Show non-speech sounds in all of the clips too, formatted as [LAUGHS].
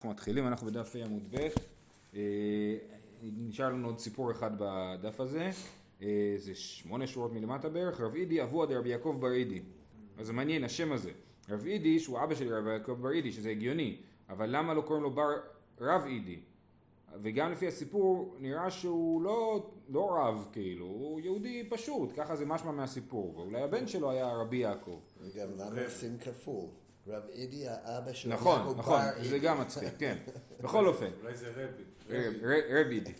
אנחנו מתחילים, אנחנו בדף ה עמוד ב', אה, נשאר לנו עוד סיפור אחד בדף הזה, אה, זה שמונה שורות מלמטה בערך, רב אידי אבוה דרבי יעקב בר אידי, אז זה מעניין השם הזה, רב אידי שהוא אבא של רבי יעקב בר אידי, שזה הגיוני, אבל למה לא קוראים לו בר רב אידי? וגם לפי הסיפור נראה שהוא לא, לא רב כאילו, הוא יהודי פשוט, ככה זה משמע מהסיפור, ואולי הבן שלו היה רבי יעקב. וגם למה עושים כפול? רב אידי האבא של נכון, יעקב נכון, בר זה. גם מצחיק, כן. בכל אופן, אולי זה רבי. רב- רבי אידי.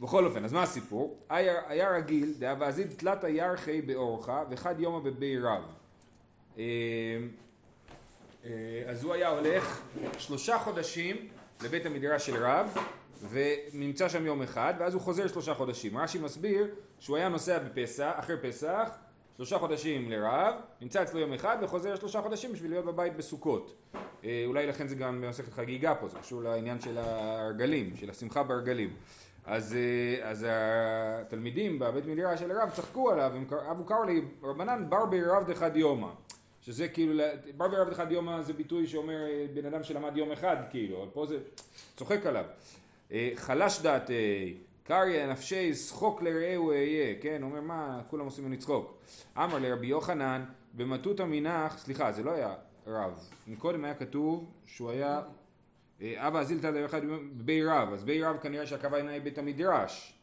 בכל אופן, אז מה הסיפור? היה רגיל, דאבזיד תלתא ירחי באורחה וחד יומא בבי רב. אה, אה, אז הוא היה הולך שלושה חודשים לבית המדרש של רב ונמצא שם יום אחד ואז הוא חוזר שלושה חודשים. רש"י מסביר שהוא היה נוסע בפסח, אחרי פסח, שלושה חודשים לרב, נמצא אצלו יום אחד וחוזר שלושה חודשים בשביל להיות בבית בסוכות. אה, אולי לכן זה גם במסכת חגיגה פה, זה קשור לעניין של הרגלים, של השמחה ברגלים. אז, אה, אז התלמידים בבית מדרש של הרב צחקו עליו, אבו קראו לי רבנן בר ברב דחד יומא. שזה כאילו, בר ברב דחד יומא זה ביטוי שאומר אה, בן אדם שלמד יום אחד כאילו, פה זה צוחק עליו. חלש דעתי, קריא נפשי שחוק לרעהו אהיה, כן, אומר מה, כולם עושים ממני צחוק. אמר לרבי יוחנן, במטותא מנח, סליחה, זה לא היה רב, מקודם היה כתוב שהוא היה אה, אבא אזיל תלת אחד בי רב, אז בי רב כנראה שהכוונה היא בית המדרש.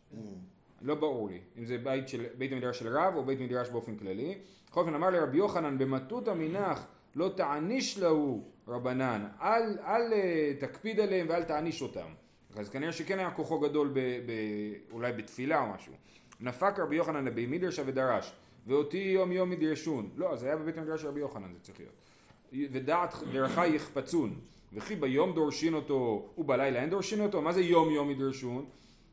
לא ברור לי, אם זה בית, של, בית המדרש של רב או בית מדרש באופן כללי. בכל אופן אמר לרבי יוחנן במטותא מנח לא תעניש להו רבנן, אל, אל אה, תקפיד עליהם ואל תעניש אותם. אז כנראה שכן היה כוחו גדול ב, ב, אולי בתפילה או משהו. נפק רבי יוחנן לבי מדרשה ודרש, ואותי יום יום ידרשון. לא, זה היה בבית המדרש של רבי יוחנן זה צריך להיות. ודעת דרכה יחפצון, וכי ביום דורשין אותו ובלילה אין דורשין אותו, מה זה יום יום ידרשון?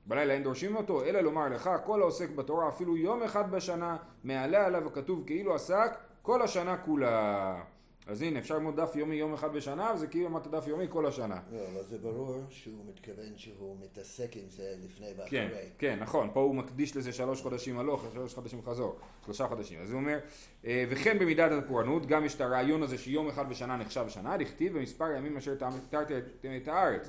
בלילה אין דורשים אותו, אלא לומר לך, כל העוסק בתורה אפילו יום אחד בשנה, מעלה עליו הכתוב כאילו עסק כל השנה כולה. אז הנה, אפשר ללמוד דף יומי יום אחד בשנה, וזה כאילו למדת דף יומי כל השנה. לא, אבל זה ברור שהוא מתכוון שהוא מתעסק עם זה לפני כן, ואחרי. כן, נכון, פה הוא מקדיש לזה שלוש חודשים הלוך, שלוש חודשים חזור, שלושה חודשים. אז הוא אומר, אה, וכן במידת הפורענות, גם יש את הרעיון הזה שיום אחד בשנה נחשב שנה, דכתיב במספר הימים אשר תרתי את הארץ.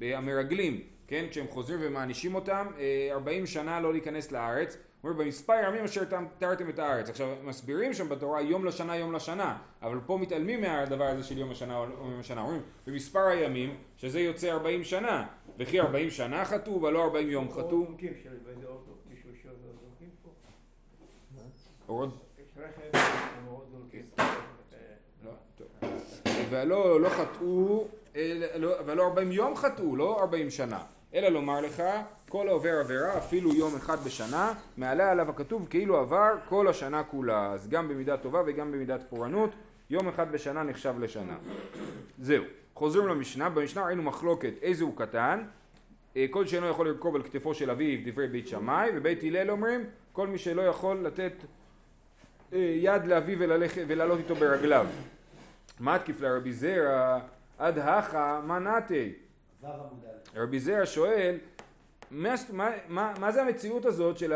המרגלים, כן, כשהם חוזרים ומענישים אותם, אה, 40 שנה לא להיכנס לארץ, אומר במספר ימים אשר תרתם את הארץ. עכשיו מסבירים שם בתורה יום לשנה יום לשנה, אבל פה מתעלמים מהדבר הזה של יום השנה או יום השנה, אומרים במספר הימים שזה יוצא 40 שנה, וכי 40 שנה חטאו ולא 40 יום חטאו. זורקים. לא. ולא לא חטאו, לא- ולא 40 יום חטאו, לא 40 שנה. אלא לומר לך, כל העובר עבירה, אפילו יום אחד בשנה, מעלה עליו הכתוב כאילו עבר כל השנה כולה. אז גם במידה טובה וגם במידת פורענות, יום אחד בשנה נחשב לשנה. זהו. חוזרים למשנה, במשנה ראינו מחלוקת איזה הוא קטן, אה, כל שאינו יכול לרכוב על כתפו של אביו, דברי בית שמאי, ובית הלל אומרים, כל מי שלא יכול לתת אה, יד לאביו ולעלות איתו ברגליו. מתקיף לרבי זרע, עד הכא מה נתי? רבי זרע שואל, מה, מה, מה, זה המציאות הזאת של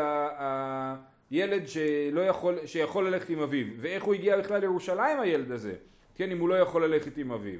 הילד שלא יכול, שיכול ללכת עם אביו, ואיך הוא הגיע בכלל לירושלים הילד הזה, כן, אם הוא לא יכול ללכת עם אביו.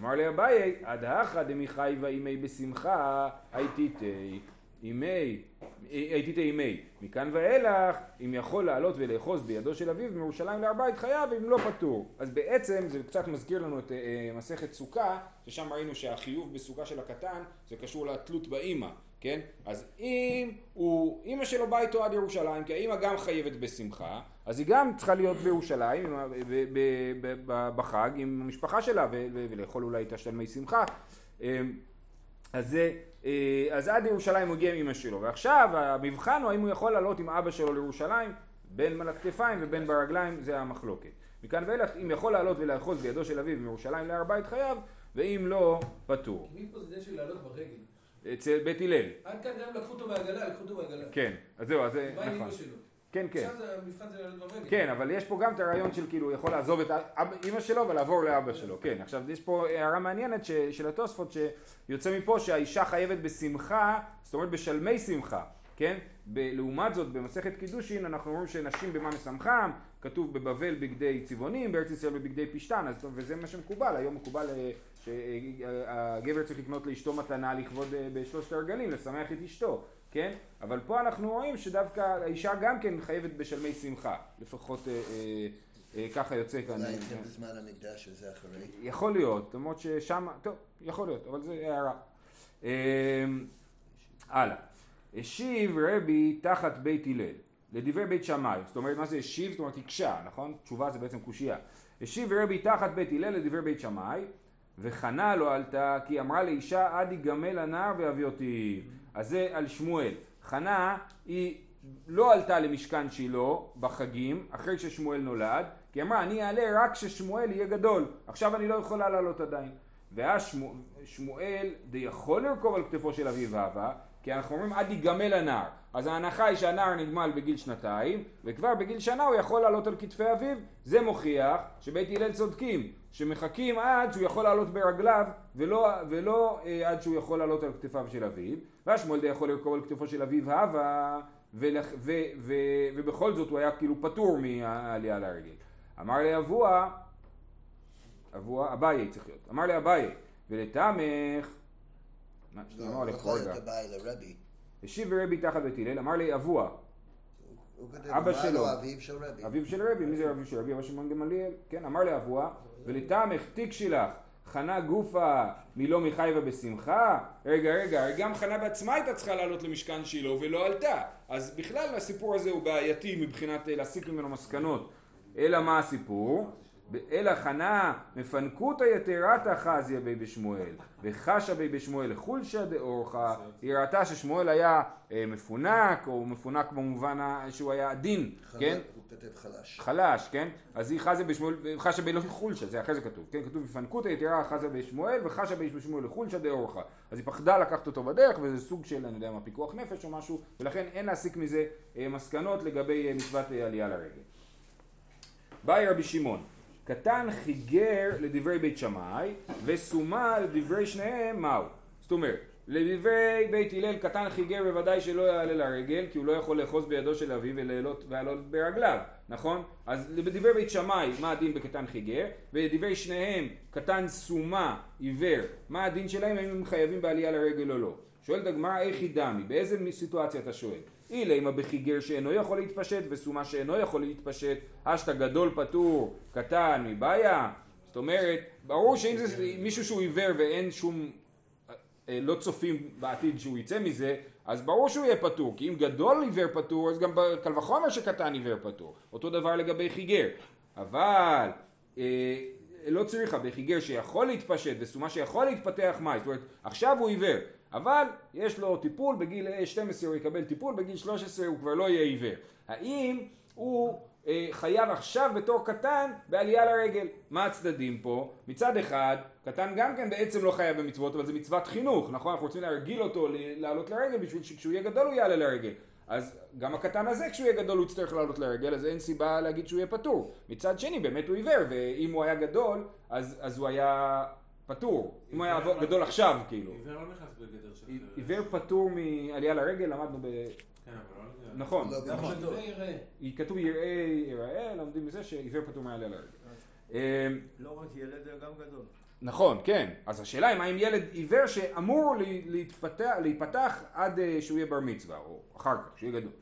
אמר לי אביי, עד הכא דמי חייבה אימי בשמחה, הייתיתי אימי, הייתיתי אימי. מכאן ואילך, אם יכול לעלות ולאחוז בידו של אביו מירושלים להר בית חייב, אם לא פטור. אז בעצם זה קצת מזכיר לנו את אה, מסכת סוכה, ששם ראינו שהחיוב בסוכה של הקטן זה קשור לתלות באימא, כן? אז אם הוא, אימא שלו באה איתו עד ירושלים, כי האימא גם חייבת בשמחה, אז היא גם צריכה להיות בירושלים ה- ב- ב- ב- ב- בחג עם המשפחה שלה ו- ו- ולאכול אולי את השלמי שמחה. אז, זה, אה, אז עד ירושלים הוא הגיע עם אמא שלו, ועכשיו המבחן הוא האם הוא יכול לעלות עם אבא שלו לירושלים, בין על הכתפיים ובין ברגליים, זה המחלוקת. מכאן ואילך, אם יכול לעלות ולאחוז בידו של אביו מירושלים להר בית חייב, ואם לא, פטור. מי פה זה של לעלות ברגל? אצל בית הלל, עד כאן גם לקחו אותו בעגלה, לקחו אותו בעגלה. כן, אז זהו, אז זה מה עם נכון. אמא? כן, כן. עכשיו זה- המבחן זה לעלות ברגל. כן, אבל יש פה גם את הרעיון של כאילו, הוא יכול לעזוב את אימא שלו ולעבור לאבא שלו. כן, עכשיו יש פה הערה מעניינת ש- של התוספות שיוצא מפה שהאישה חייבת בשמחה, זאת אומרת בשלמי שמחה, כן? ב- לעומת זאת, במסכת קידושין אנחנו אומרים שנשים במה משמחם, כתוב בבבל בגדי צבעונים, בארץ ישראל בבגדי פשתן, אז, וזה מה שמקובל, היום מקובל אה, שהגבר צריך לקנות לאשתו מתנה לכבוד אה, בשלושת הרגלים, לשמח את אשתו, כן? אבל פה אנחנו רואים שדווקא האישה גם כן חייבת בשלמי שמחה, לפחות אה, אה, אה, ככה יוצא כאן. אולי זה בזמן המקדש וזה אחרי. יכול להיות, למרות ששם, טוב, יכול להיות, אבל זה הערה. אה, הלאה. השיב רבי תחת בית הלל, לדברי בית שמאי, זאת אומרת מה זה השיב? זאת אומרת הקשה, נכון? תשובה זה בעצם קושייה. השיב רבי תחת בית הלל לדברי בית שמאי, וחנה לא עלתה כי אמרה לאישה עד יגמל הנער ויביא אותי. אז זה על שמואל. חנה היא לא עלתה למשכן שילה בחגים אחרי ששמואל נולד, כי אמרה אני אעלה רק כששמואל יהיה גדול, עכשיו אני לא יכולה לעלות עדיין. ואז שמו, שמואל די יכול לרכוב על כתפו של אביו ואבא, כי אנחנו אומרים עד יגמל הנער. אז ההנחה היא שהנער נגמל בגיל שנתיים, וכבר בגיל שנה הוא יכול לעלות על כתפי אביו. זה מוכיח שבית הלל צודקים, שמחכים עד שהוא יכול לעלות ברגליו, ולא, ולא אה, עד שהוא יכול לעלות על כתפיו של אביו. ואז שמואל די יכול לרכוב על כתפו של אביו ו, ובכל זאת הוא היה כאילו פטור מהעלייה לרגל. אמר לי אבוה, אבוה, אביי צריך להיות. אמר לי אביי, ולתמך, מה, לא, אמר הוא לי יכול רגע. השיב רבי תחת בית הלל, אמר לי אבוה, כותב, אבא שלו. לו אביו של רבי. אביו של רבי, מי זה אביו של רבי? אבא שמעון גמליאל, כן, אמר לי אבוה, ולתמך תיק שלך, חנה גופה מלא מחייבה בשמחה? רגע, רגע, גם חנה בעצמה הייתה צריכה לעלות למשכן שילה ולא עלתה. אז בכלל הסיפור הזה הוא בעייתי מבחינת אה, להסיק ממנו מסקנות. אלא מה הסיפור? אלא חנה מפנקותא יתרתא חזיה בי בשמואל וחשה בי בשמואל חולשא דאורחא היא ראתה ששמואל היה אה, מפונק או מפונק במובן שהוא היה עדין, כן? הוא כותב חלש. חלש, כן? אז היא חזה בשמואל, חשה בי לא זה אחרי זה כתוב, כן? כתוב בפנקותא יתרה חזה בשמואל וחשה בי בשמואל לחולשא דאורחא. אז היא פחדה לקחת אותו בדרך וזה סוג של, אני יודע מה, פיקוח נפש או משהו, ולכן אין להסיק מזה אה, מסקנות לגבי אה, מצוות עלייה לרגל. באי רבי שמעון, קטן חיגר לדברי בית שמאי וסומה לדברי שניהם מהו? זאת אומרת, לדברי בית הלל קטן חיגר בוודאי שלא יעלה לרגל כי הוא לא יכול לאחוז בידו של אביו ולעלות ברגליו, נכון? אז בדברי בית שמאי מה הדין בקטן חיגר ולדברי שניהם קטן סומה עיוור מה הדין שלהם האם הם חייבים בעלייה לרגל או לא? שואלת הגמרא איך היא דמי באיזה סיטואציה אתה שואל? אילימה בחיגר שאינו יכול להתפשט וסומה שאינו יכול להתפשט אשתא גדול פטור קטן מבעיה. זאת אומרת ברור שאם זה מישהו שהוא עיוור ואין שום אה, לא צופים בעתיד שהוא יצא מזה אז ברור שהוא יהיה פטור כי אם גדול עיוור פטור אז גם קל וחומר שקטן עיוור פטור. אותו דבר לגבי חיגר אבל אה, לא צריכה בחיגר שיכול להתפשט וסומה שיכול להתפתח מאי. זאת אומרת עכשיו הוא עיוור אבל יש לו טיפול בגיל 12 הוא יקבל טיפול בגיל 13 הוא כבר לא יהיה עיוור. האם הוא אה, חייב עכשיו בתור קטן בעלייה לרגל? מה הצדדים פה? מצד אחד קטן גם כן בעצם לא חייב במצוות אבל זה מצוות חינוך נכון? אנחנו רוצים להרגיל אותו לעלות לרגל בשביל שכשהוא יהיה גדול הוא יעלה לרגל. אז גם הקטן הזה כשהוא יהיה גדול הוא יצטרך לעלות לרגל אז אין סיבה להגיד שהוא יהיה פטור. מצד שני באמת הוא עיוור ואם הוא היה גדול אז, אז הוא היה פטור אם הוא היה עיוור- גדול עכשיו כאילו עיוור לא נכנס בגדר של... עיוור פטור מעלייה לרגל למדנו ב... כן, לא... נכון לא. היא כתוב יראה יראה לומדים מזה שעיוור פטור מעלייה לרגל אמ, לא רק ילד, אלא גם גדול. נכון, כן. אז השאלה היא מה עם ילד עיוור שאמור להתפתח, להיפתח עד אה, שהוא יהיה בר מצווה, או אחר כך, כשהוא יהיה גדול.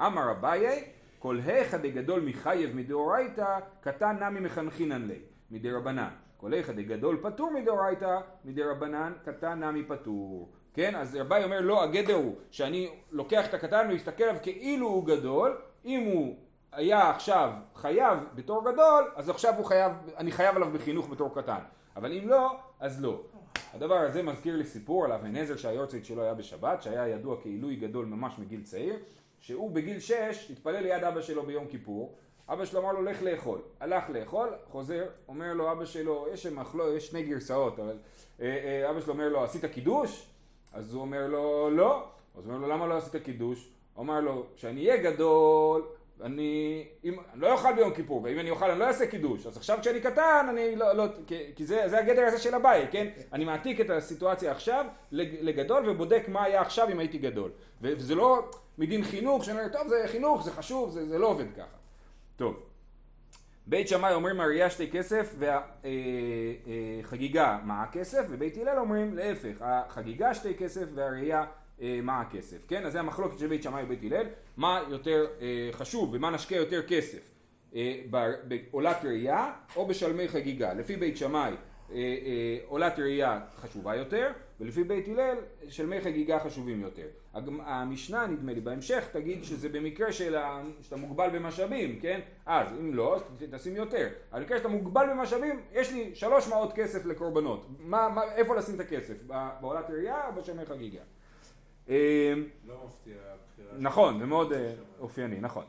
אמר אביי, כל היכא דגדול מחייב מדאורייתא, קטן נמי מחנכינן ליה, מדי רבנן. היכא דגדול פטור מדאורייתא, מדי רבנן, קטן נמי פטור. כן, אז רבי אומר לא, הגדר הוא שאני לוקח את הקטן ומסתכל עליו כאילו הוא גדול, אם הוא היה עכשיו חייב בתור גדול, אז עכשיו הוא חייב, אני חייב עליו בחינוך בתור קטן. אבל אם לא, אז לא. הדבר הזה מזכיר לי סיפור על אבן עזר שהיורצייט שלו היה בשבת, שהיה ידוע כעילוי גדול ממש מגיל צעיר, שהוא בגיל שש התפלל ליד אבא שלו ביום כיפור, אבא שלו אמר לו לך לאכול, הלך לאכול, חוזר, אומר לו אבא שלו, יש מחלו, יש שני גרסאות, אבל אה, אה, אבא שלו אומר לו עשית קידוש? אז הוא אומר לו לא, אז הוא אומר לו למה לא עשית קידוש? הוא אמר לו כשאני אהיה גדול אני, אם, אני לא אוכל ביום כיפור, ואם אני אוכל אני לא אעשה קידוש, אז עכשיו כשאני קטן, אני לא, לא כי, כי זה, זה הגדר הזה של הבית, כן? אני מעתיק את הסיטואציה עכשיו לג- לגדול ובודק מה היה עכשיו אם הייתי גדול. וזה לא מדין חינוך, שאני אומר, טוב זה חינוך, זה חשוב, זה, זה לא עובד ככה. טוב. בית שמאי אומרים הראייה שתי כסף והחגיגה מה הכסף ובית הלל אומרים להפך החגיגה שתי כסף והראייה אה, מה הכסף כן? אז זה המחלוקת של בית שמאי ובית הלל. מה יותר אה, חשוב ומה נשקיע יותר כסף אה, בעולת ראייה או בשלמי חגיגה? לפי בית שמאי אה, אה, עולת ראייה חשובה יותר, ולפי בית הלל שלמי חגיגה חשובים יותר. המשנה נדמה לי בהמשך תגיד שזה במקרה של ה- שאתה מוגבל במשאבים, כן? אז אם לא, אז תשים יותר. אבל במקרה שאתה מוגבל במשאבים, יש לי שלוש מעות כסף לקורבנות. מה, מה, איפה לשים את הכסף? בעולת ראייה או בשלמי חגיגה? אה, לא מפתיע הבחירה. נכון, זה מאוד אה, אופייני, נכון.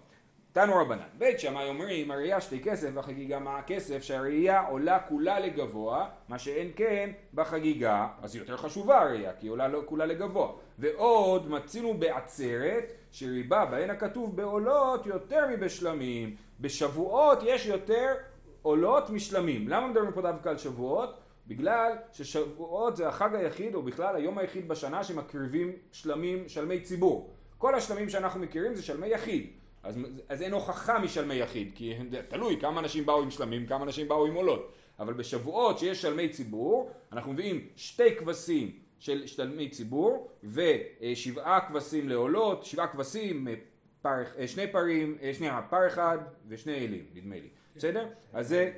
תנו רבנן, בית שמאי אומרים הראייה שתי כסף והחגיגה מה הכסף? שהראייה עולה כולה לגבוה מה שאין כן בחגיגה אז היא יותר חשובה הראייה כי היא עולה לא כולה לגבוה. ועוד מצינו בעצרת שריבה בהן הכתוב בעולות יותר מבשלמים. בשבועות יש יותר עולות משלמים. למה מדברים פה דווקא על שבועות? בגלל ששבועות זה החג היחיד או בכלל היום היחיד בשנה שמקריבים שלמים, שלמי ציבור. כל השלמים שאנחנו מכירים זה שלמי יחיד אז, אז אין הוכחה משלמי יחיד, כי תלוי כמה אנשים באו עם שלמים, כמה אנשים באו עם עולות. אבל בשבועות שיש שלמי ציבור, אנחנו מביאים שתי כבשים של שלמי ציבור, ושבעה כבשים לעולות, שבעה כבשים, אה, פר, אה, שני פרים, אה, שנייה, פר אחד ושני אלים, נדמה לי. בסדר? אז זה...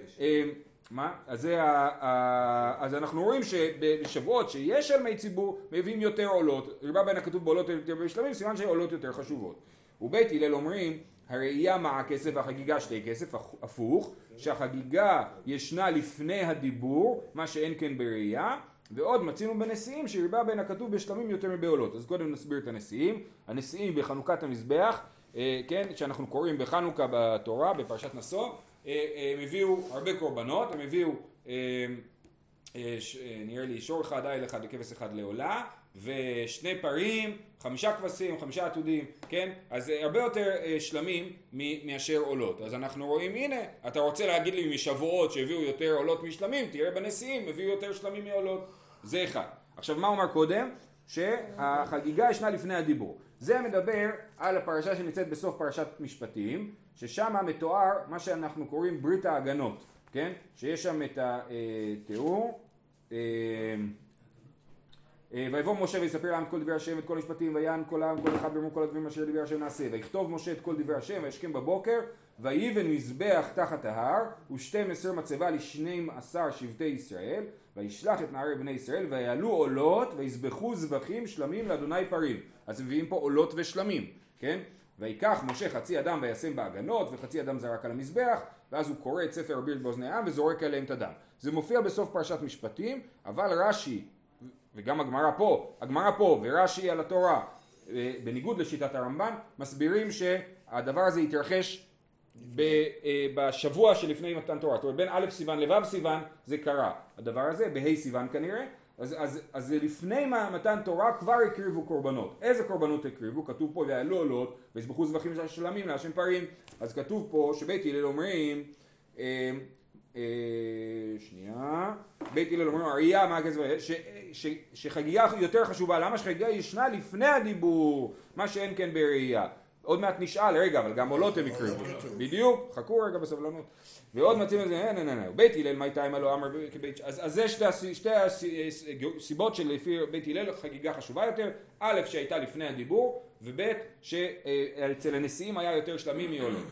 מה? אז, זה ה, ה, אז אנחנו רואים שבשבועות שיש שלמי ציבור מביאים יותר עולות, ריבה בין הכתוב בעולות יותר בשלמים, סימן שעולות יותר חשובות. ובית הלל אומרים הראייה מה הכסף והחגיגה שתי כסף הפוך שהחגיגה ישנה לפני הדיבור מה שאין כן בראייה ועוד מצינו בנשיאים שריבה בין הכתוב בשלמים יותר מבעולות. אז קודם נסביר את הנשיאים. הנשיאים בחנוכת המזבח אה, כן שאנחנו קוראים בחנוכה בתורה בפרשת נשוא אה, הם הביאו הרבה קורבנות הם הביאו אה, אה, אה, נראה לי שור אחד איל אחד וכבש אחד לעולה ושני פרים, חמישה כבשים, חמישה עתודים, כן? אז אה, הרבה יותר אה, שלמים מאשר עולות. אז אנחנו רואים, הנה, אתה רוצה להגיד לי משבועות שהביאו יותר עולות משלמים, תראה בנשיאים, הביאו יותר שלמים מעולות. זה אחד. עכשיו, מה הוא אמר קודם? שהחגיגה ישנה לפני הדיבור. זה מדבר על הפרשה שנמצאת בסוף פרשת משפטים, ששם מתואר מה שאנחנו קוראים ברית ההגנות, כן? שיש שם את התיאור. אה, ויבוא משה ויספר לעם את כל דברי השם ואת כל המשפטים ויען כל העם כל אחד ואמרו כל הדברים אשר דיבר השם נעשה. ויכתוב משה את כל דברי השם וישכם בבוקר ויבן מזבח תחת ההר ושתים עשר מצבה לשנים עשר שבטי ישראל וישלח את נערי בני ישראל ויעלו עולות ויזבחו זבחים שלמים לאדוני פרים. אז מביאים פה עולות ושלמים כן? ויקח משה חצי אדם וישם בהגנות וחצי אדם זרק על המזבח ואז הוא קורא את ספר הבירט באוזני העם וזורק עליהם את הדם. זה מופיע בסוף פרשת משפטים אבל רש"י וגם הגמרא פה, הגמרא פה ורש"י על התורה, אה, בניגוד לשיטת הרמב"ן, מסבירים שהדבר הזה התרחש ב, אה, בשבוע שלפני מתן תורה, זאת אומרת בין א' סיוון לו' סיוון זה קרה, הדבר הזה בה' סיוון כנראה, אז, אז, אז לפני מתן תורה כבר הקריבו קורבנות, איזה קורבנות הקריבו? כתוב פה ויעלו עולות ויזבחו זבחים של שלמים להשם פרים, אז כתוב פה שבית הלל אומרים אה, שנייה, בית הלל אומרים הראייה מה הכסף, שחגיגה יותר חשובה, למה שחגיגה ישנה לפני הדיבור, מה שאין כן בראייה. עוד מעט נשאל, רגע, אבל גם עולות הם הקריבו. בדיוק, חכו רגע בסבלנות. ועוד מציעים את זה, אין, אין, אין, בית הלל מי תימה לא אמר כבית, אז זה שתי הס- שתי הסיבות שלפי בית הלל חגיגה חשובה יותר, א' שהייתה לפני הדיבור, וב' שאצל הנשיאים היה יותר שלמים מעולות.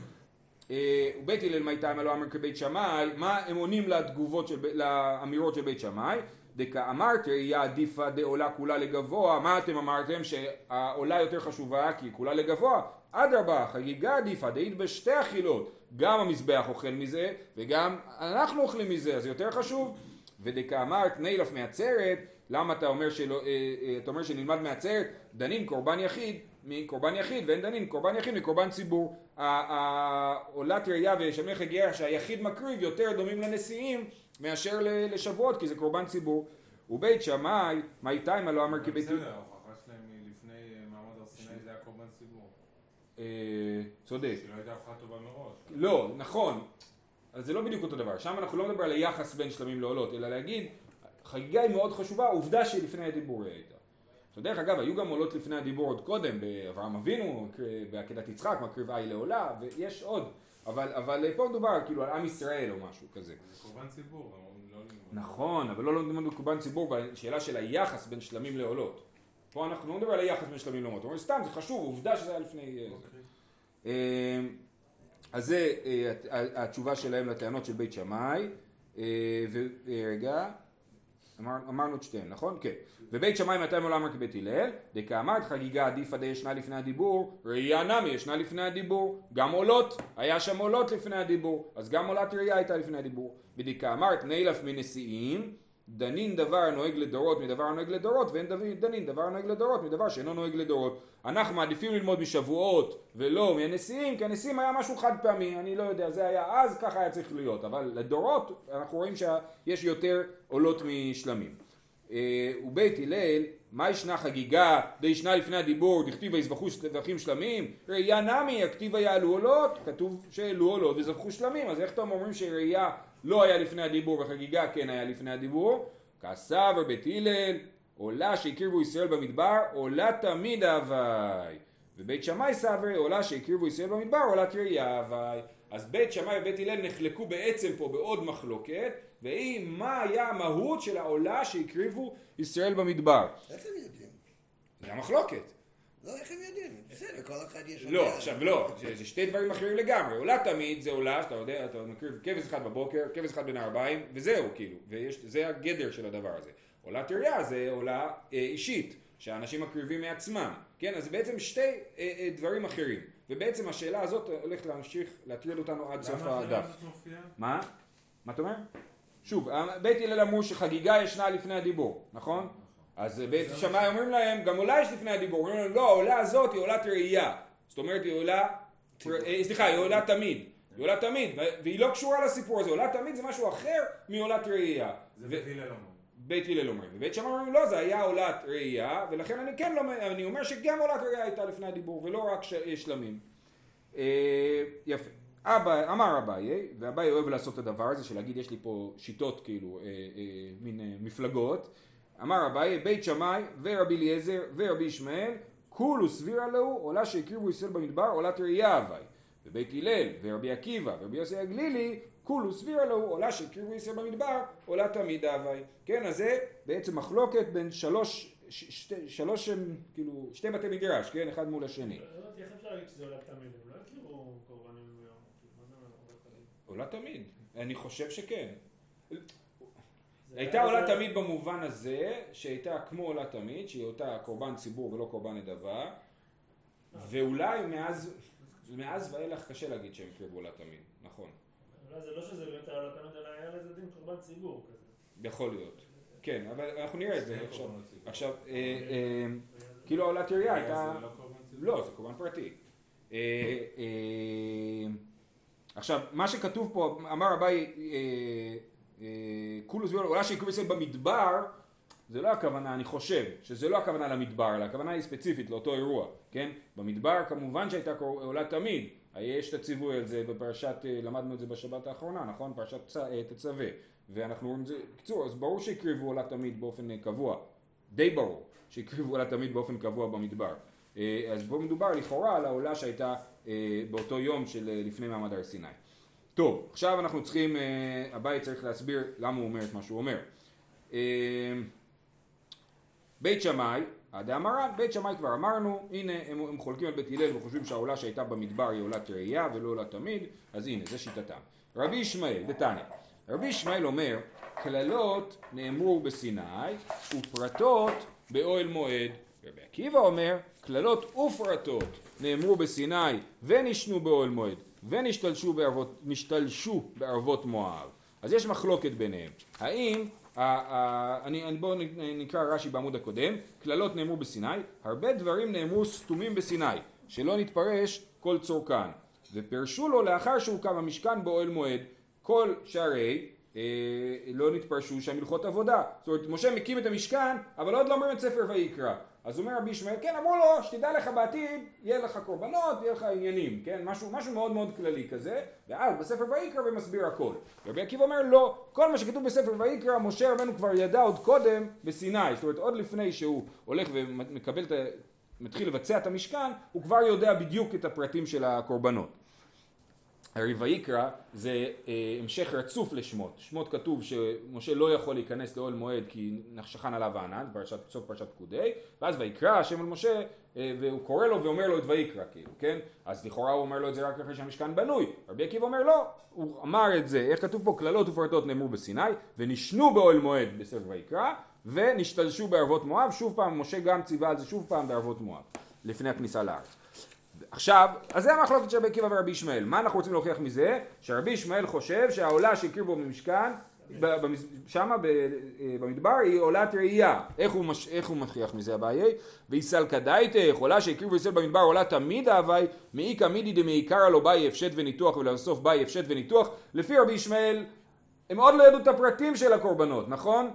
אה, ובית הלל מי תימה לא אמר כבית שמאי, מה הם עונים לתגובות של, לאמירות של בית שמאי? דקאמרת ראייה עדיפה דעולה כולה לגבוה, מה אתם אמרתם שהעולה יותר חשובה כי היא כולה לגבוה? אדרבה, חגיגה עדיפה, דאית בשתי אכילות, גם המזבח אוכל מזה וגם אנחנו אוכלים מזה, אז יותר חשוב. ודקאמרת נילף מעצרת, למה אתה אומר, שלא, אה, אה, אתה אומר שנלמד מעצרת, דנים קורבן יחיד מקורבן יחיד ואין דנים קורבן יחיד מקורבן ציבור. עולת ראייה ושלמי חגיגה שהיחיד מקריב יותר דומים לנשיאים מאשר לשבועות כי זה קורבן ציבור. ובית שמאי, מי תימה לא אמר כבית... בסדר, ההוכחה שלהם היא לפני אה, מעמד הר סיני זה היה קורבן ציבור. אה, צודק. שלא הייתה הוכחה טובה מראש. לא, נכון. אז זה לא בדיוק אותו דבר. שם אנחנו לא מדברים על היחס בין שלמים לעולות, אלא להגיד, חגיגה היא מאוד חשובה, עובדה שהיא לפני הדיבור היא הייתה. דרך אגב, היו גם עולות לפני הדיבור עוד קודם, באברהם אבינו, בעקדת יצחק, מקריבה היא לעולה, ויש עוד, אבל, אבל פה מדובר כאילו על עם ישראל או משהו כזה. זה קורבן ציבור, אבל לא. נכון, אבל לא לומדים בקורבן ציבור בשאלה של היחס בין שלמים לעולות. פה אנחנו לא מדברים על היחס בין שלמים לעולות, אומרים סתם, זה חשוב, עובדה שזה היה לפני... אה, זה. אוקיי. אה, אז זה אה, התשובה שלהם לטענות של בית שמאי, אה, ורגע, אמר, אמרנו את שתיהן, נכון? כן. ובית שמאי מתי מעולם רק כבית הלל, דקאמרת חגיגה עדיפא דישנה לפני הדיבור, ראייה נמי ישנה לפני הדיבור, גם עולות, היה שם עולות לפני הדיבור, אז גם עולת ראייה הייתה לפני הדיבור. בדקאמרת נילף מנשיאים, דנין דבר הנוהג לדורות מדבר הנוהג לדורות ואין דנין דבר הנוהג לדורות מדבר שאינו נוהג לדורות. אנחנו מעדיפים ללמוד משבועות ולא מהנשיאים כי הנשיאים היה משהו חד פעמי. אני לא יודע זה היה אז ככה היה צריך להיות. אבל לדורות אנחנו רואים שיש יותר עולות משלמים. אה, ובית הלל מה ישנה חגיגה? די ישנה לפני הדיבור דכתיב ויזבחו שבחים שלמים. ראייה נמי הכתיב יעלו עולות כתוב שהעלו עולות וזבחו שלמים. אז איך אתם אומרים שראייה לא היה לפני הדיבור וחגיגה כן היה לפני הדיבור. כסבר בית הלל עולה שהקריבו ישראל במדבר עולה תמיד הווי. ובית שמאי סבר עולה שהקריבו ישראל במדבר עולת ראייה הווי. אז בית שמאי ובית הלל נחלקו בעצם פה בעוד מחלוקת והיא מה היה המהות של העולה שהקריבו ישראל במדבר. איך הם יודעים? זה המחלוקת לא, איך הם יודעים? בסדר, כל אחד יש... לא. עכשיו לא, זה, שתי דברים אחרים לגמרי. עולה תמיד זה עולה, שאתה יודע, אתה מקריב כבש אחד בבוקר, כבש אחד בין הארבעים, וזהו כאילו, וזה הגדר של הדבר הזה. עולה תריה זה עולה אה, אישית, שאנשים מקריבים מעצמם, כן? אז בעצם שתי אה, אה, דברים אחרים. ובעצם השאלה הזאת הולכת להמשיך להטריד אותנו עד סוף למה הדף. זה מופיע? מה? מה אתה אומר? שוב, בית הלל אמרו שחגיגה ישנה לפני הדיבור, נכון? אז בית שמאי אומרים להם, גם עולה יש לפני הדיבור, אומרים להם, לא, העולה הזאת היא עולת ראייה. זאת אומרת, היא עולה, אה, סליחה, היא עולה תמיד. היא עולה תמיד, והיא לא קשורה לסיפור הזה, עולה תמיד זה משהו אחר מעולת ראייה. זה בית הלל אומר. בית הלל אומרים, ובית שמאי אומרים לא, זה היה עולת ראייה, ולכן אני כן לא, אני אומר שגם עולת ראייה הייתה לפני הדיבור, ולא רק ש- שלמים. אה, יפה. אבא, אמר אביי, ואביי אוהב לעשות את הדבר הזה של להגיד יש לי פה שיטות כאילו, אה, אה, מין אה, מפלגות. אמר אביי, בית שמאי ורבי אליעזר ורבי ישמעאל, כולו סבירה לו, עולה שהקריבו ישראל במדבר, עולת ראייה אביי. ובית הלל ורבי עקיבא ורבי יוסי הגלילי, כולו סבירה לו, עולה שהקריבו ישראל במדבר, עולה תמיד אביי. כן, אז זה בעצם מחלוקת בין שלוש, שתי, שלוש, הם, כאילו, שתי בתי מדרש, כן, אחד מול השני. לא הבנתי איך אפשר להגיד שזה עולה תמיד, הם לא הכירו קורבנים תמיד? עולה תמיד, אני חושב שכן. הייתה עולה זה- תמיד במובן הזה, שהייתה כמו עולה תמיד, שהיא אותה קורבן ציבור ולא קורבן נדבה, ואולי מאז, מאז ואילך קשה להגיד שהם הקריבו עולה תמיד, נכון, אולי זה לא שזה באמת היה עולה תמיד, אלא היה לזה דין קורבן ציבור כזה. יכול להיות, כן, אבל אנחנו נראה את זה עכשיו. עכשיו, אה, אה, כאילו העולת ירייה הייתה, זה לא? לא, זה קורבן פרטי. אה, אה, עכשיו, מה שכתוב פה, אמר אביי, אה, אה, כולו סביב עולה שיקראו ישראל במדבר, זה לא הכוונה, אני חושב, שזה לא הכוונה למדבר, אלא הכוונה היא ספציפית לאותו אירוע, כן? במדבר כמובן שהייתה עולה תמיד, יש את הציווי על זה בפרשת, אה, למדנו את זה בשבת האחרונה, נכון? פרשת אה, תצווה, ואנחנו רואים את זה, בקיצור, אז ברור שהקריבו עולה תמיד באופן אה, קבוע, די ברור שהקריבו עולה תמיד באופן קבוע במדבר. אה, אז פה מדובר לכאורה על העולה שהייתה אה, באותו יום של אה, לפני מעמד הר סיני. טוב, עכשיו אנחנו צריכים, אה, הבית צריך להסביר למה הוא אומר את מה שהוא אומר. אה, בית שמאי, הדאמרן, בית שמאי כבר אמרנו, הנה הם, הם חולקים על בית הלל וחושבים שהעולה שהייתה במדבר היא עולת ראייה ולא עולה תמיד, אז הנה, זה שיטתם. רבי ישמעאל, דתניא, רבי ישמעאל אומר, קללות נאמרו בסיני ופרטות באוהל מועד. רבי עקיבא אומר, קללות ופרטות נאמרו בסיני ונשנו באוהל מועד ונשתלשו בערבות, נשתלשו בערבות מואב. אז יש מחלוקת ביניהם. האם, בואו נקרא רש"י בעמוד הקודם, קללות נאמרו בסיני, הרבה דברים נאמרו סתומים בסיני, שלא נתפרש כל צורכן. ופרשו לו לאחר שהוקם המשכן באוהל מועד, כל שהרי אה, לא נתפרשו שם הלכות עבודה. זאת אומרת, משה מקים את המשכן, אבל עוד לא אומרים את ספר ויקרא. אז אומר רבי ישמעאל, כן, אמרו לו, שתדע לך בעתיד, יהיה לך קורבנות, יהיה לך עניינים, כן? משהו, משהו מאוד מאוד כללי כזה, ואז בספר ויקרא ומסביר הכל. רבי עקיבא אומר, לא, כל מה שכתוב בספר ויקרא, משה רבנו כבר ידע עוד קודם בסיני, זאת אומרת, עוד לפני שהוא הולך ומקבל את ה... מתחיל לבצע את המשכן, הוא כבר יודע בדיוק את הפרטים של הקורבנות. הרי ויקרא זה אה, המשך רצוף לשמות. שמות כתוב שמשה לא יכול להיכנס לאוהל מועד כי שכן עליו הענן, סוף פרשת פקודי, ואז ויקרא השם על משה אה, והוא קורא לו ואומר לו את ויקרא כאילו, כן? אז לכאורה הוא אומר לו את זה רק אחרי שהמשכן בנוי. רבי עקיבא אומר לא, הוא אמר את זה, איך כתוב פה כללות ופרטות נאמרו בסיני, ונשנו באוהל מועד בספר ויקרא, ונשתלשו בערבות מואב, שוב פעם משה גם ציווה על זה שוב פעם בערבות מואב, לפני הכניסה לארץ. עכשיו, אז זה המחלוקת של רבי עקיבא ורבי ישמעאל. מה אנחנו רוצים להוכיח מזה? שרבי ישמעאל חושב שהעולה שהקריבו במשכן, שמה אה, במדבר היא עולת ראייה. איך הוא, מש, איך הוא מכריח מזה אביי? ויסלקא דייתך, עולה שהקריבו ישראל במדבר עולה תמיד אביי, מאיכא מידי דמעיקרא לא באי הפשט וניתוח ולבסוף באי הפשט וניתוח. לפי רבי ישמעאל, הם עוד לא ידעו את הפרטים של הקורבנות, נכון?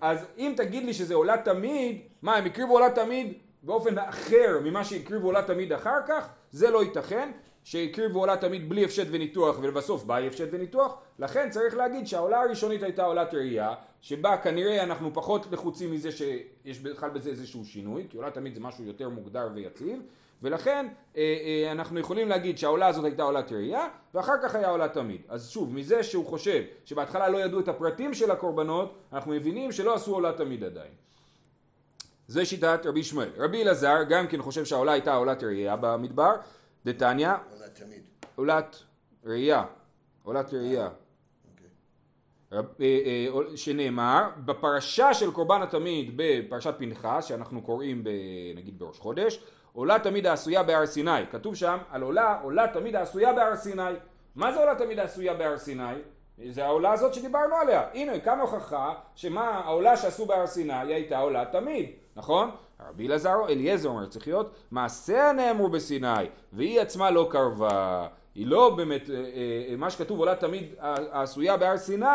אז אם תגיד לי שזה עולה תמיד, מה הם הקריבו עולה תמיד באופן אחר ממה שהקריבו עולה תמיד אחר כך, זה לא ייתכן, שהקריבו עולה תמיד בלי הפשט וניתוח ולבסוף בא הפשט וניתוח, לכן צריך להגיד שהעולה הראשונית הייתה עולת ראייה, שבה כנראה אנחנו פחות לחוצים מזה שיש בכלל בזה איזשהו שינוי, כי עולה תמיד זה משהו יותר מוגדר ויציב, ולכן אה, אה, אנחנו יכולים להגיד שהעולה הזאת הייתה עולת ראייה, ואחר כך היה עולה תמיד. אז שוב, מזה שהוא חושב שבהתחלה לא ידעו את הפרטים של הקורבנות, אנחנו מבינים שלא עשו עולה תמיד עדיין. זה שיטת רבי ישמעאל. רבי אלעזר גם כן חושב שהעולה הייתה עולת ראייה במדבר, דתניא, עולה תמיד. עולת ראייה, עולת ראייה, רב- אה, אה, שנאמר בפרשה של קורבן התמיד בפרשת פנחס שאנחנו קוראים ב, נגיד בראש חודש עולה תמיד העשויה בהר סיני כתוב שם על עולה עולה תמיד העשויה בהר סיני מה זה עולה תמיד העשויה בהר סיני? זה העולה הזאת שדיברנו עליה. הנה כאן הוכחה שמה העולה שעשו בהר סיני היא הייתה עולה תמיד נכון? רבי אלעזר אליעזר אומר צריך להיות מעשיה נאמרו בסיני והיא עצמה לא קרבה היא לא באמת, אה, אה, מה שכתוב עולה תמיד העשויה בהר סיני,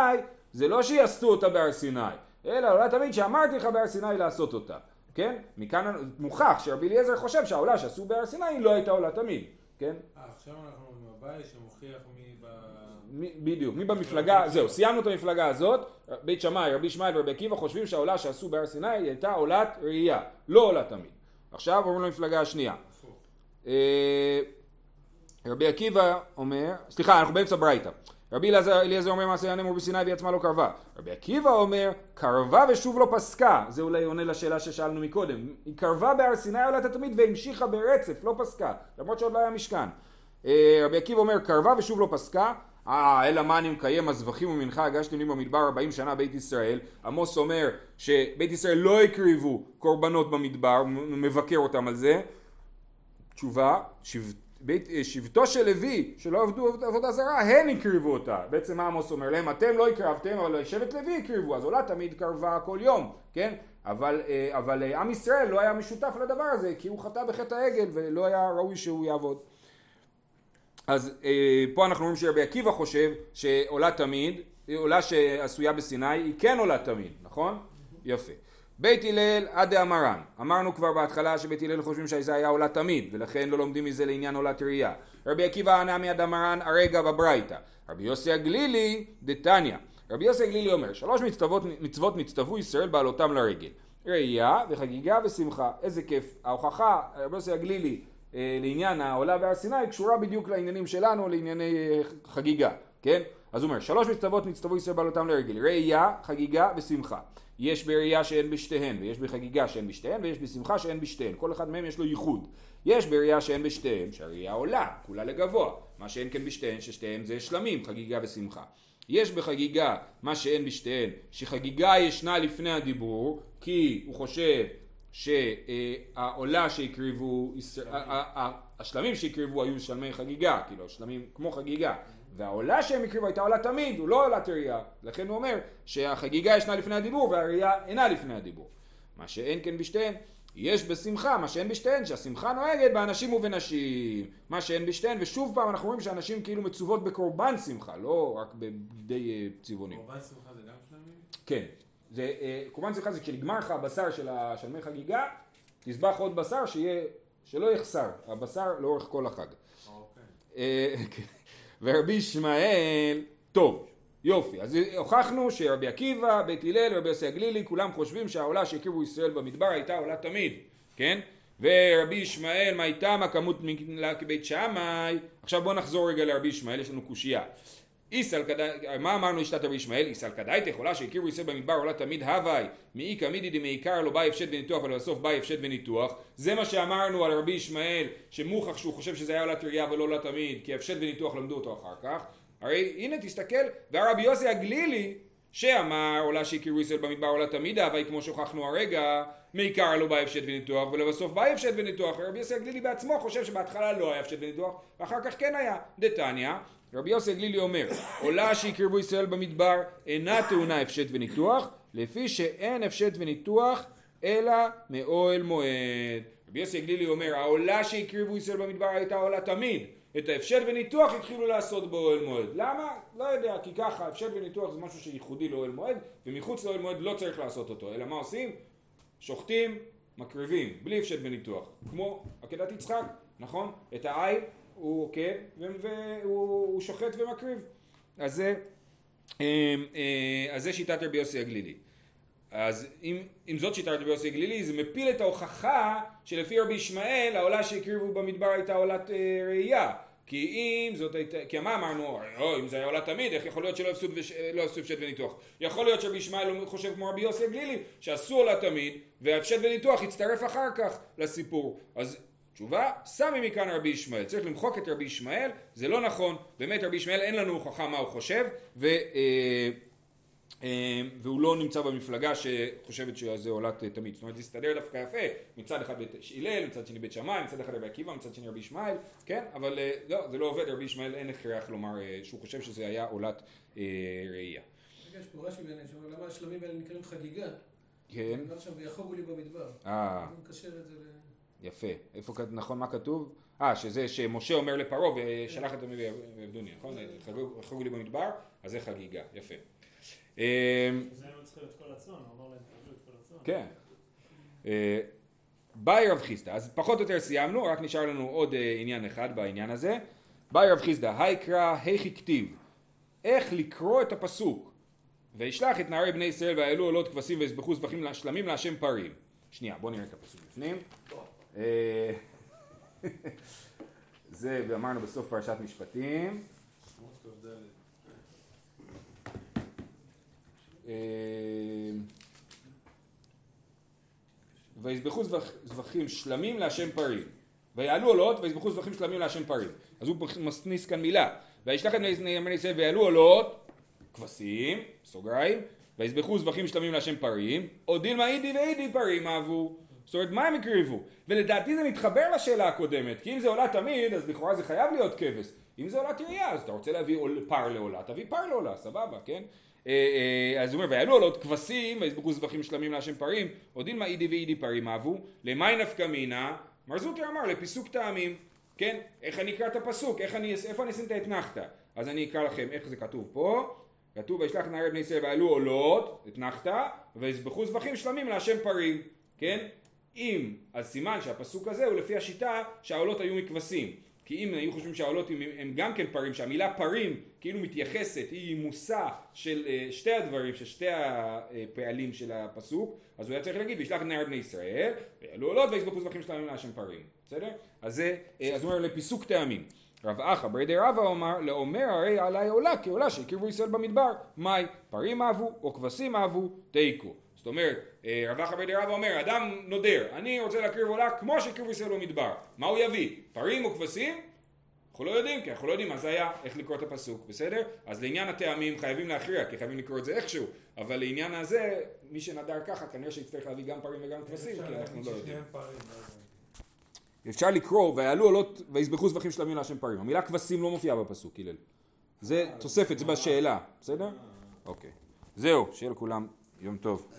זה לא שיעשו אותה בהר סיני, אלא עולה תמיד שאמרתי לך בהר סיני לעשות אותה, כן? מכאן מוכח שרבי אליעזר חושב שהעולה שעשו בהר סיני היא לא הייתה עולה תמיד, כן? אה, עכשיו אנחנו עם הבעיה שמוכיח מי ב... בדיוק, מי במפלגה, זהו, סיימנו את המפלגה הזאת, בית שמאי, רבי ישמעאל ורבי עקיבא חושבים שהעולה שעשו בהר סיני היא הייתה עולת ראייה, לא עולה תמיד. עכשיו עוברים למפלגה השנייה. אה, רבי עקיבא אומר, סליחה, אנחנו באמצע ברייתא. רבי אליעזר אומר מעשה הנמור בסיני והיא עצמה לא קרבה. רבי עקיבא אומר, קרבה ושוב לא פסקה. זה אולי עונה לשאלה ששאלנו מקודם. היא קרבה בהר סיני עולת התמיד והמשיכה ברצף, לא פסקה. למרות שעוד לא היה משכן. אה, רבי עקיבא אומר, קרבה ושוב לא פסקה. אה, אלא מה אני מקיים הזבחים ומנחה הגשתם לי במדבר 40 שנה בית ישראל. עמוס אומר שבית ישראל לא הקריבו קורבנות במדבר, מבקר אותם על זה. תשובה, שבט, אה, שבטו של לוי שלא עבדו עבודה זרה, הן הקריבו אותה. בעצם מה עמוס אומר להם? אתם לא הקרבתם, אבל שבט לוי הקריבו, אז עולה תמיד קרבה כל יום, כן? אבל, אה, אבל אה, עם ישראל לא היה משותף לדבר הזה, כי הוא חטא בחטא העגל ולא היה ראוי שהוא יעבוד. אז אה, פה אנחנו רואים שרבי עקיבא חושב שעולה תמיד, עולה שעשויה בסיני היא כן עולה תמיד, נכון? יפה. בית הלל עד דאמרן, אמרנו כבר בהתחלה שבית הלל חושבים שזה היה עולה תמיד ולכן לא לומדים מזה לעניין עולת ראייה. רבי עקיבא ענה מיד אמרן הרגע בברייתא. רבי יוסי הגלילי דתניא. רבי יוסי הגלילי אומר שלוש מצוות, מצוות נצטוו ישראל בעלותם לרגל. ראייה וחגיגה ושמחה. איזה כיף. ההוכחה, רבי יוסי הגלילי לעניין העולה בהר סיני קשורה בדיוק לעניינים שלנו, לענייני אה, חגיגה, כן? אז הוא אומר, שלוש מצוות נצטוו ישראל בעלותם לרגל, ראייה, חגיגה ושמחה. יש בראייה שאין בשתיהן, ויש בחגיגה שאין בשתיהן, ויש בשמחה שאין בשתיהן. כל אחד מהם יש לו ייחוד. יש בראייה שאין בשתיהן, שהראייה עולה, כולה לגבוה. מה שאין כן בשתיהן, ששתיהן זה שלמים, חגיגה ושמחה. יש בחגיגה מה שאין בשתיהן, שחגיגה ישנה לפני הדיבור, כי הוא חושב שהעולה שהקריבו, השלמים שהקריבו היו שלמי חגיגה, כאילו שלמים כמו חגיגה, והעולה שהם הקריבו הייתה עולה תמיד, הוא לא עולת ראייה, לכן הוא אומר שהחגיגה ישנה לפני הדיבור והראייה אינה לפני הדיבור. מה שאין כן בשתיהן, יש בשמחה מה שאין בשתיהן, שהשמחה נוהגת באנשים ובנשים, מה שאין בשתיהן, ושוב פעם אנחנו רואים שאנשים כאילו מצוות בקורבן שמחה, לא רק בבגדי אה, צבעונים. קורבן שמחה זה גם שלמים? כן, זה, אה, קורבן שמחה זה כשנגמר לך הבשר של, ה- של מי חגיגה, תזבח עוד בשר שיהיה, שלא יחסר, הבשר לאורך כל החג. אוקיי. אה, כן. ורבי ישמעאל, טוב, יופי, אז הוכחנו שרבי עקיבא, בית הלל, רבי יוסי הגלילי, כולם חושבים שהעולה שהקריבו ישראל במדבר הייתה עולה תמיד, כן? ורבי ישמעאל, מה איתה, מה כמות מלה כבית שמאי, עכשיו בואו נחזור רגע לרבי ישמעאל, יש לנו קושייה. איסל כדאי, מה אמרנו לשתת רבי ישמעאל? איסל כדאי תכולה שהקריבו ישראל במדבר עולה תמיד הוואי מאי קמידי דמעיקר לא באי הפשט וניתוח ולבסוף באי הפשט וניתוח. זה מה שאמרנו על רבי ישמעאל שמוכח שהוא חושב שזה היה עולת ראייה ולא עולה תמיד כי הפשט וניתוח למדו אותו אחר כך. הרי הנה תסתכל והרבי יוסי הגלילי שאמר עולה שהכירו ישראל במדבר עולה תמיד הוואי כמו שהוכחנו הרגע מעיקר לא באי הפשט וניתוח ולבסוף באי הפשט וניתוח. רבי יוסי הגלילי בעצמו חושב שבהתחלה לא היה הפשט וניתוח ואחר כך כן היה. דתניא רבי יוסי הגלילי אומר, עולה שהקריבו ישראל במדבר אינה טעונה הפשט וניתוח, לפי שאין הפשט וניתוח אלא מאוהל מועד. רבי יוסי הגלילי אומר, העולה שהקריבו ישראל במדבר הייתה עולה תמיד. את ההפשט וניתוח התחילו לעשות באוהל מועד. למה? לא יודע, כי ככה, הפשט וניתוח זה משהו שייחודי לאוהל מועד, ומחוץ לאוהל מועד לא צריך לעשות אותו, אלא מה עושים? שוחטים, מקריבים, בלי הפשט וניתוח. כמו עקדת יצחק, נכון? את העין הוא עוקב והוא שוחט ומקריב. אז זה, אה, אה, אז זה שיטת רבי יוסי הגלילי. אז אם, אם זאת שיטת רבי יוסי הגלילי זה מפיל את ההוכחה שלפי רבי ישמעאל העולה שהקריבו במדבר הייתה עולת אה, ראייה כי אם זאת הייתה, כי מה אמרנו, או, אם זה היה עולה תמיד, איך יכול להיות שלא הפסוד וש, לא הפשט וניתוח? יכול להיות שרבי ישמעאל חושב כמו רבי יוסי הגלילי, שעשו עולה תמיד, והפשט וניתוח יצטרף אחר כך לסיפור. אז תשובה, סמי מכאן רבי ישמעאל. צריך למחוק את רבי ישמעאל, זה לא נכון, באמת רבי ישמעאל אין לנו הוכחה מה הוא חושב, ו, אה, אה, והוא לא נמצא במפלגה שחושבת שזה עולת תמיד. זאת אומרת, זה הסתדר דווקא יפה, מצד אחד בית הלל, מצד שני בית שמאי, מצד אחד רבי עקיבא, מצד שני רבי ישמעאל, כן? אבל אה, לא, זה לא עובד, רבי ישמעאל אין הכרח לומר אה, שהוא חושב שזה היה עולת אה, ראייה. רגע, יש פה רש"י בעיניי למה השלמים האלה נקראים חגיגה? כן, שם ויחוגו לי במדבר. אה, הוא מקשר את זה ל... יפה. איפה, כת- נכון מה כתוב? אה, שזה שמשה אומר לפרעה ושלח את עמי ועבדוני, נכון? חגגו- חגגו לי במדבר, אז זה חגיגה, יפה. אה, זה הם צריכים את כל הצאן, הוא אמר להם תעשו את כל הצאן. כן. אה, באי רב חיסדא, אז פחות או יותר סיימנו, רק נשאר לנו עוד אה, עניין אחד בעניין הזה. באי רב חיסדא, היי-קרא, היכי כתיב. איך לקרוא את הפסוק. וישלח את נערי בני ישראל ויעלו עולות כבשים ויזבחו זבחים שלמים להשם פרים. שנייה, בואו נראה את הפסוק בפנים. אה, [LAUGHS] זה, ואמרנו בסוף פרשת משפטים. שמות כ"ד. אה, ויזבחו זבח- זבחים שלמים להשם פרים. ויעלו עולות ויזבחו זבחים שלמים להשם פרים. אז הוא מכניס כאן מילה. וישלח את בני ישראל ויעלו עולות כבשים, סוגריים, ויזבחו זבחים שלמים להשם פרים, עוד דילמה אידי ואידי פרים אהבו. זאת אומרת, מה הם הקריבו? ולדעתי זה מתחבר לשאלה הקודמת, כי אם זה עולה תמיד, אז לכאורה זה חייב להיות כבש. אם זה עולת ירייה, אז אתה רוצה להביא פר לעולה, תביא פר לעולה, סבבה, כן? אה, אה, אז הוא אומר, ויעלו עולות כבשים, ויזבחו זבחים שלמים להשם פרים, עוד דילמה אידי ואידי פרים אהבו, למאי נפקא מינה, מר זוטר אמר, לפיסוק טעמים, כן? איך אני אקרא את הפסוק? איך אני, איפה אני אשים את האתנחתא? אז אני אקרא לכם איך זה כתוב פה. כתוב וישלח נערי בני ישראל ועלו עולות, אתנחתא, ויזבחו זבחים שלמים להשם פרים, כן? אם, אז סימן שהפסוק הזה הוא לפי השיטה שהעולות היו מכבשים. כי אם היו חושבים שהעולות הם, הם גם כן פרים, שהמילה פרים כאילו מתייחסת, היא מושא של אה, שתי הדברים, של שתי הפעלים של הפסוק, אז הוא היה צריך להגיד וישלח את נערי בני ישראל, ועלו עולות ויזבחו זבחים שלמים להשם פרים, בסדר? אז אה, אז הוא אומר לפיסוק טעמים. רב אחא ברדי רבא אומר, לאומר הרי עלי עולה כעולה שהקריבו ישראל במדבר, מאי פרים אהבו או כבשים אהבו תיקו. זאת אומרת, אה, רב אחא ברדי רבא אומר, אדם נודר, אני רוצה להקריב עולה כמו שהקריבו ישראל במדבר, מה הוא יביא? פרים או כבשים? אנחנו לא יודעים, כי אנחנו לא יודעים מה זה היה, איך לקרוא את הפסוק, בסדר? אז לעניין הטעמים חייבים להכריע, כי חייבים לקרוא את זה איכשהו, אבל לעניין הזה, מי שנדר ככה, כנראה שיצטרך להביא גם פרים וגם כבשים, כי אנחנו לא יודעים. פרים, לא. אפשר לקרוא ויעלו עולות ויזבחו זבחים שלמים להשם פרים. המילה כבשים לא מופיעה בפסוק, הלל. זה תוספת, זה בשאלה, בסדר? אוקיי. זהו, שיהיה לכולם יום טוב.